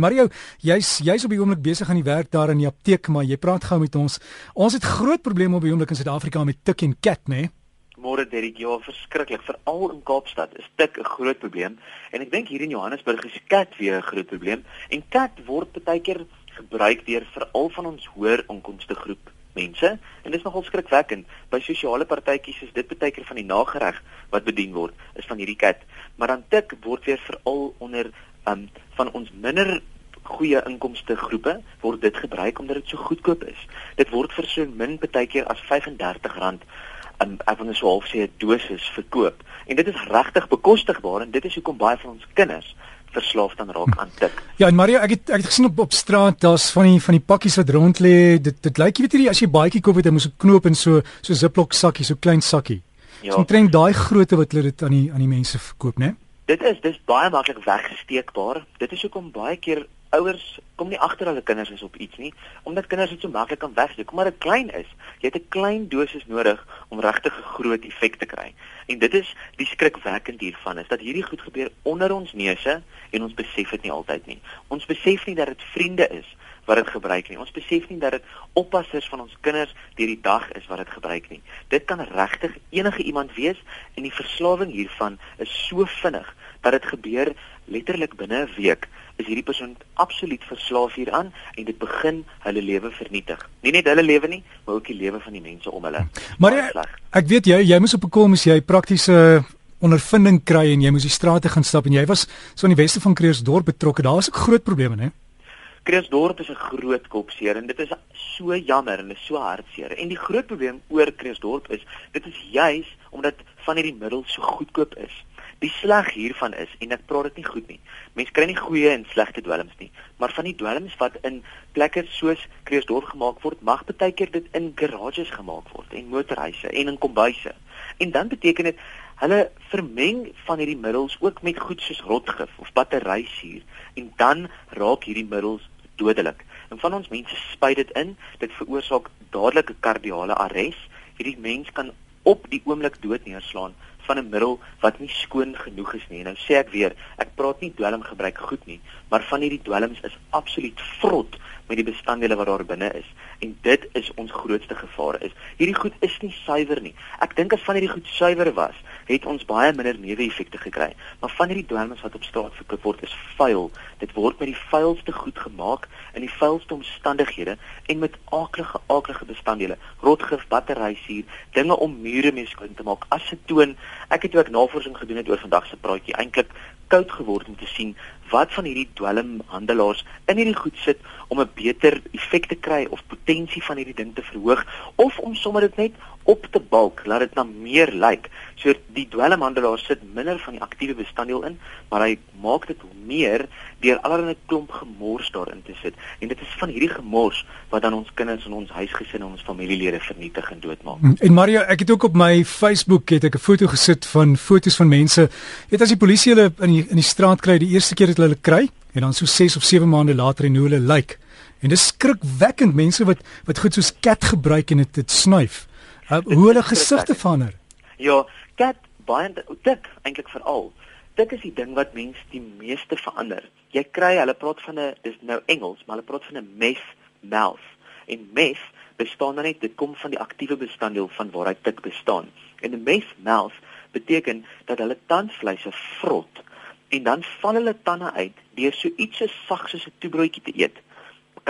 Mario, jy's jy's op die oomblik besig aan die werk daar in die apteek, maar jy praat gou met ons. Ons het groot probleme op die oomblik in Suid-Afrika met tik en kat, né? Nee? Môre Derek, ja, verskriklik. Veral in Kaapstad is tik 'n groot probleem en ek dink hier in Johannesburg is kat weer 'n groot probleem. En kat word baie keer gebruik deur veral van ons hoër inkomste groep mense en dit is nogal skrikwekkend. By sosiale partytjies is dit baie keer van die nagereg wat bedien word, is van hierdie kat. Maar dan tik word weer veral onder um, van ons minder goeie inkomste groepe word dit gebruik omdat dit so goedkoop is. Dit word vir so min baie keer as R35 um, ek wil net so half sê 'n dosis verkoop. En dit is regtig bekostigbaar en dit is hoekom baie van ons kinders verslaaf dan raak aan tik. Ja, en Mario, ek het ek het gesien op op straat daar's van die van die pakkies wat rond lê. Dit dit lyk jy weet jy as jy baadjie koop het, jy moet 'n knoop in so so Ziploc sakkie, so klein sakkie. Ja. So trend daai grootte wat hulle dit aan die aan die mense verkoop, né? Nee? Dit is dis baie maklik weggesteekbaar. Dit is hoekom baie keer ouers kom nie agter hulle kinders is op iets nie, omdat kinders dit so maklik kan wegsteek. Kom maar dit klein is. Jy het 'n klein dosis nodig om regtig 'n groot effek te kry. En dit is die skrikwekkend hiervan is dat hierdie goed gebeur onder ons neuse en ons besef dit nie altyd nie. Ons besef nie dat dit vriende is wat dit gebruik nie. Ons besef nie dat dit oppassers van ons kinders deur die dag is wat dit gebruik nie. Dit kan regtig enige iemand wees en die verslawing hiervan is so vinnig dat dit gebeur letterlik binne 'n week is hierdie persoon absoluut verslaaf hieraan en dit begin hulle lewe vernietig. Nie net hulle lewe nie, maar ook die lewe van die mense om hulle. Maar jy, ek weet jy jy moes op 'n kom as jy praktiese ondervinding kry en jy moes die strate gaan stap en jy was so in die weste van Kreersdorp betrokke. Daar was ook groot probleme, né? Kreersdorp is 'n groot kopseer en dit is so jammer en is so hartseer. En die groot probleem oor Kreersdorp is dit is juis omdat van hierdie middels so goedkoop is. Die sleg hiervan is en ek praat dit nie goed nie. Mense kry nie goeie en slegte dwelms nie, maar van die dwelms wat in plekke soos Kreeusdorp gemaak word, mag baie keer dit in garages gemaak word en motorhuise en in kombuise. En dan beteken dit hulle vermeng van hierdie middels ook met goed soos rotgif of batterysuur en dan raak hierdie middels dodelik. En van ons mense spuit dit in, dit veroorsaak dadelike kardiale arrest. Hierdie mens kan op die oomblik dood neerslaan van 'n middel wat nie skoon genoeg is nie. Nou sê ek weer, ek praat nie dwelm gebruik goed nie, maar van hierdie dwelms is absoluut vrot met die bestanddele wat daar binne is en dit is ons grootste gevaar is. Hierdie goed is nie suiwer nie. Ek dink as van hierdie goed suiwer was, het ons baie minder neeweffekte gekry. Maar van hierdie dwelms wat op straat verkoop word is vuil. Dit word met die vuilste goed gemaak in die vuilste omstandighede en met aaklige aaklige bestanddele, rotgif, batterysuur, dinge om mure mee skoon te maak, asetoon. Ek het ook navorsing gedoen het oor vandag se praatjie eintlik koud geword om te sien wat van hierdie dwelmhandelaars in hierdie goed sit om 'n beter effek te kry of potensie van hierdie ding te verhoog of om sommer dit net op te balk, laat dit na meer lyk. So die dwelmhandelaar sit minder van die aktiewe bestanddeel in, maar hy maak dit meer deur allerlei klomp gemors daarin te sit. En dit is van hierdie gemors wat dan ons kinders en ons huisgesinne en ons familielede vernietig en doodmaak. Mm, en Mario, ek het ook op my Facebook het ek 'n foto gesit van fotos van mense. Weet as die polisie hulle in die in die straat kry, die eerste keer dat hulle kry en dan so 6 of 7 maande later en hoe hulle lyk. En dit skrikwekkend mense wat wat goed soos kat gebruik en dit snuif. Uh, hoe hulle gesigte verander. Ja, kat baie dik eintlik veral. Dit is die ding wat mense die meeste verander. Jy kry hulle praat van 'n dis nou Engels, maar hulle praat van 'n meth mouth. En meth bestaan dan net dit kom van die aktiewe bestanddeel van waaruit dit bestaan. En 'n meth mouth beteken dat hulle tandvleise vrot en dan val hulle tande uit deur so iets so sag soos 'n toebroodjie te eet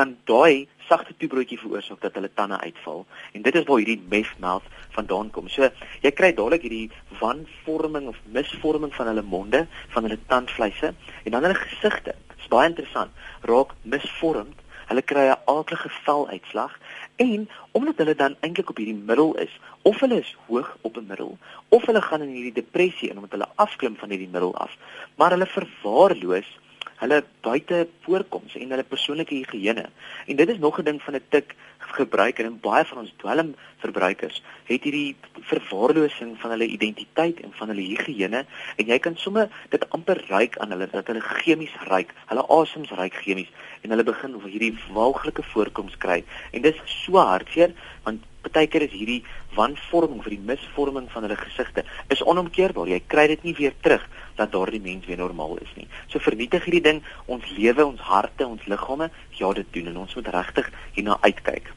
kan daai sagte toebroodjie veroorsaak dat hulle tande uitval en dit is waar hierdie mouth vandaan kom. So jy kry dadelik hierdie wanvorming of misvorming van hulle monde, van hulle tandvleise en dan hulle gesigte. Dit is baie interessant. Raak misvormd. Hulle kry 'n aardige veluitslag en omdat hulle dan eintlik op hierdie middel is, of hulle is hoog op 'n middel of hulle gaan in hierdie depressie en omdat hulle afklim van hierdie middel af, maar hulle verwaarloos hulle buite voorkoms en hulle persoonlike higiëne. En dit is nog 'n ding van 'n tik gebruiker en baie van ons dwelm verbruikers het hierdie verwaarlosing van hulle identiteit en van hulle higiëne en jy kan sommer dit amper ryk aan hulle dat hulle chemies ryk, hulle asems ryk chemies en hulle begin hierdie walglike voorkoms kry en dit is so hartseer want partykeer is hierdie wanvorming vir die misvorming van hulle gesigte is onomkeerbaar. Jy kry dit nie weer terug dat daardie mens weer normaal is nie. So vernietig hierdie ding ons lewe, ons harte, ons liggame. Ja, dit doen en ons moet regtig hierna uitkyk.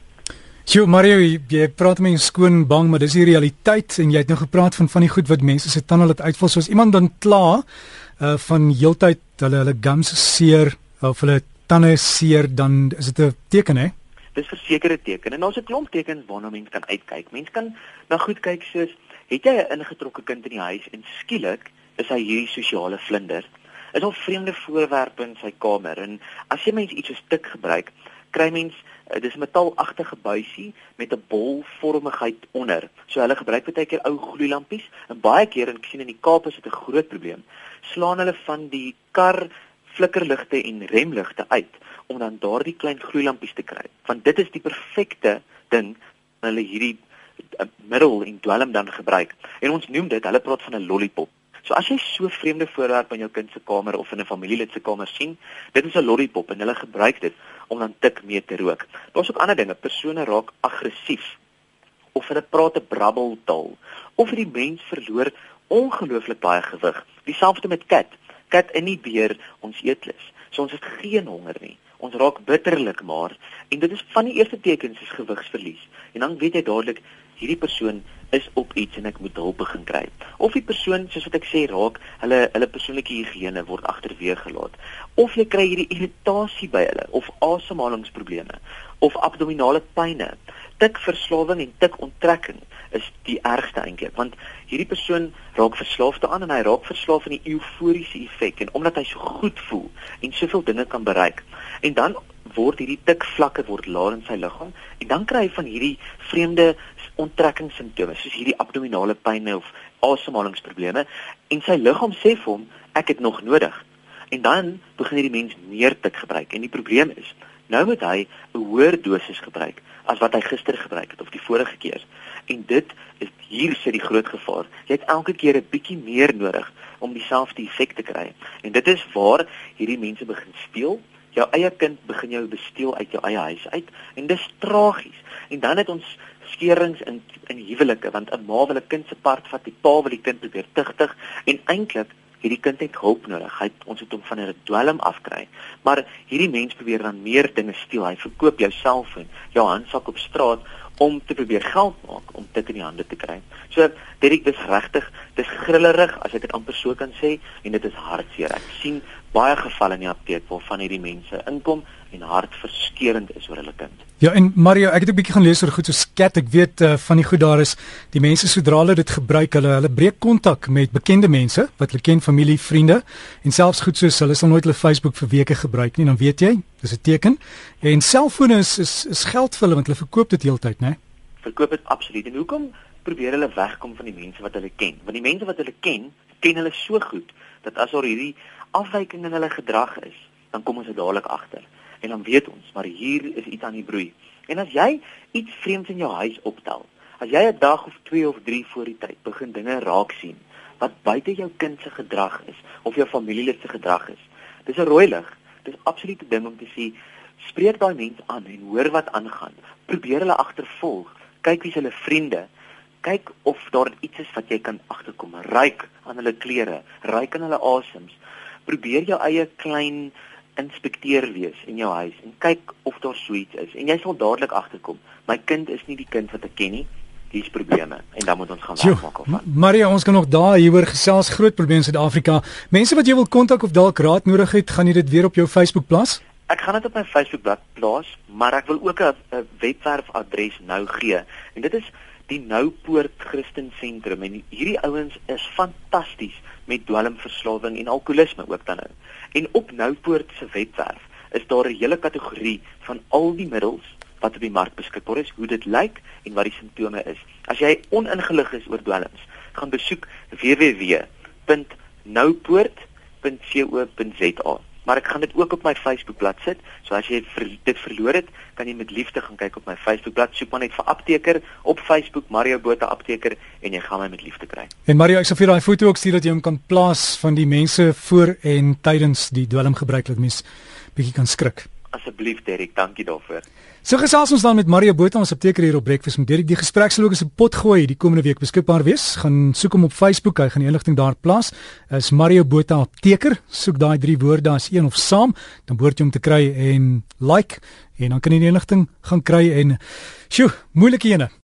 Sjoe Mario, jy praat 'n skoon bang, maar dis die realiteit en jy het nou gepraat van van die goed wat mense se tande laat uitval soos iemand dan kla uh van heeltyd hulle hulle gums seer of hulle tande seer dan is dit 'n teken hè? Dis 'n sekere teken en daar's 'n klomp tekens waarna mens kan uitkyk. Mens kan na goed kyk soos het jy 'n ingetrokke kind in die huis en skielik is hy hierdie sosiale vlinder. Is al vreemde voorwerpe in sy kamer en as jy mens iets so stik gebruik, kry mens uh, dis metaalagtige buisie met 'n bolvormigheid onder. So hulle gebruik baie keer ou gloeilampies en baie keer en ek sien in die Kaap is dit 'n groot probleem. Slaan hulle van die kar flikkerligte en remligte uit om dan daardie klein gloeilampies te kry. Want dit is die perfekte ding hulle hierdie uh, middel en dwelm dan gebruik. En ons noem dit, hulle praat van 'n lollipop. So as jy so vreemde voorwerp in jou kind se kamer of in 'n familielid se kamer sien, dit is 'n lollipop en hulle gebruik dit om dan tik mee te rook. Daar's ook ander dinge, persone raak aggressief of hulle praat 'n brabbeltaal of die mens verloor ongelooflik baie gewig. Dieselfde met kat. Kat in die beer ons eetlus. So ons het geen honger nie. Ons raak bitterlik maar en dit is van die eerste tekens is gewigsverlies. En dan weet jy dadelik hierdie persoon is op iets en ek moet hulp begin kry. Of die persoon, soos wat ek sê, raak hulle hulle persoonlike higiëne word agterweeg gelaat. Of jy kry hierdie irritasie by hulle of asemhalingsprobleme of abdominale pyne. Tikverslawing en tikonttrekking is die ergste eintlik want hierdie persoon raak verslaaf daaraan en hy raak verslaaf aan die euforiese effek en omdat hy so goed voel en soveel dinge kan bereik en dan word hierdie tikvlakke word laer in sy liggaam en dan kry hy van hierdie vreemde onttrekkingssimptome soos hierdie abdominale pyn of asemhalingsprobleme en sy liggaam sê vir hom ek het nog nodig. En dan begin hierdie mens meer tik gebruik en die probleem is nou moet hy 'n hoër dosis gebruik as wat hy gister gebruik het of die vorige keer. En dit is hier sit die groot gevaar. Jy het elke keer 'n bietjie meer nodig om dieselfde effek te kry. En dit is waar hierdie mense begin speel. Jou eie kind begin jou besteel uit jou eie huis uit en dis tragies. En dan het ons skeurings in in huwelike want 'n ma wil 'n kind se part vat, die pa wil die kind probeer tigtig en eintlik hierdie kind het hulp nodig. Hy ons het hom van 'n dwelm afkry. Maar hierdie mens probeer dan meer dinge steel. Hy verkoop jou selfoon, jou handsak op straat om te probeer geld maak om dit in die hande te kry. So Derek, dis regtig, dis grillerig as ek dit amper so kan sê en dit is hartseer. Ek sien baie gevalle in die apteek waar van hierdie mense inkom en hartverskeurende is oor hulle kind. Ja, en Mario, ek het 'n bietjie gaan lees oor goed so skat. Ek weet uh, van die goed daar is die mense sodra hulle dit gebruik, hulle hulle breek kontak met bekende mense wat hulle ken, familie, vriende en selfs goed soos hulle sal nooit hulle Facebook vir weke gebruik nie, dan weet jy, dis 'n teken. En selfone is is is geld vir hulle want hulle verkoop dit heeltyd, né? Verkoop dit absoluut. En hoekom probeer hulle wegkom van die mense wat hulle ken? Want die mense wat hulle ken, ken hulle so goed dat as daar hierdie afwyking in hulle gedrag is, dan kom ons dit dadelik agter en dan weet ons maar hier is iets aan die broei. En as jy iets vreemds in jou huis optel, as jy 'n dag of 2 of 3 voor die tyd begin dinge raak sien wat buite jou kind se gedrag is of jou familielid se gedrag is, dis 'n rooi lig. Dis absoluut 'n ding om te sê, spreek daai mens aan en hoor wat aangaan. Probeer hulle agtervolg, kyk wie's hulle vriende. Kyk of daar iets is wat jy kan agterkom. Ryk aan hulle klere, ryk aan hulle asems. Probeer jou eie klein inspekteur wees in jou huis en kyk of daar so iets is en jy sal dadelik agterkom. My kind is nie die kind wat ek ken nie. Hier's probleme en dan moet ons gaan wegmaak of van. Maria, ons kan nog daar hieroor gesels groot probleme in Suid-Afrika. Mense wat jy wil kontak of dalk raad nodig het, gaan jy dit weer op jou Facebook plaas? Ek gaan dit op my Facebookblad plaas, maar ek wil ook 'n webwerfadres nou gee. En dit is die Noupoort Christen Sentrum en hierdie ouens is fantasties met dwelmverslawing en alkoholisme ook dan nou. En op Noupoort se webwerf is daar 'n hele kategorie van al die middels wat op die mark beskikbaar is, hoe dit lyk en wat die simptome is. As jy oningelig is oor dwelms, gaan besoek www.noupoort.co.za maar ek gaan dit ook op my Facebookblad sit. So as jy dit verloor het, kan jy met liefde gaan kyk op my Facebookblad. Soek maar net vir apteker op Facebook Mario Botha apteker en jy gaan my met liefde kry. En Mario, ek sal vir daai foto ook stuur dat jy hom kan plaas van die mense voor en tydens die dwelm gebruik dat mens bietjie kan skrik. Asseblief Derek, dankie daarvoor. So gesels ons dan met Mario Botha ons apteker hier op Breakfast met Derek. Die gesprek sal ook as 'n pot gooi die komende week beskikbaar wees. Gaan soek hom op Facebook, hy gaan die inligting daar plaas. Is Mario Botha apteker. Soek daai drie woorde as een of saam, dan behoort jy hom te kry en like en dan kan jy die inligting gaan kry en sjoe, moeilike ene.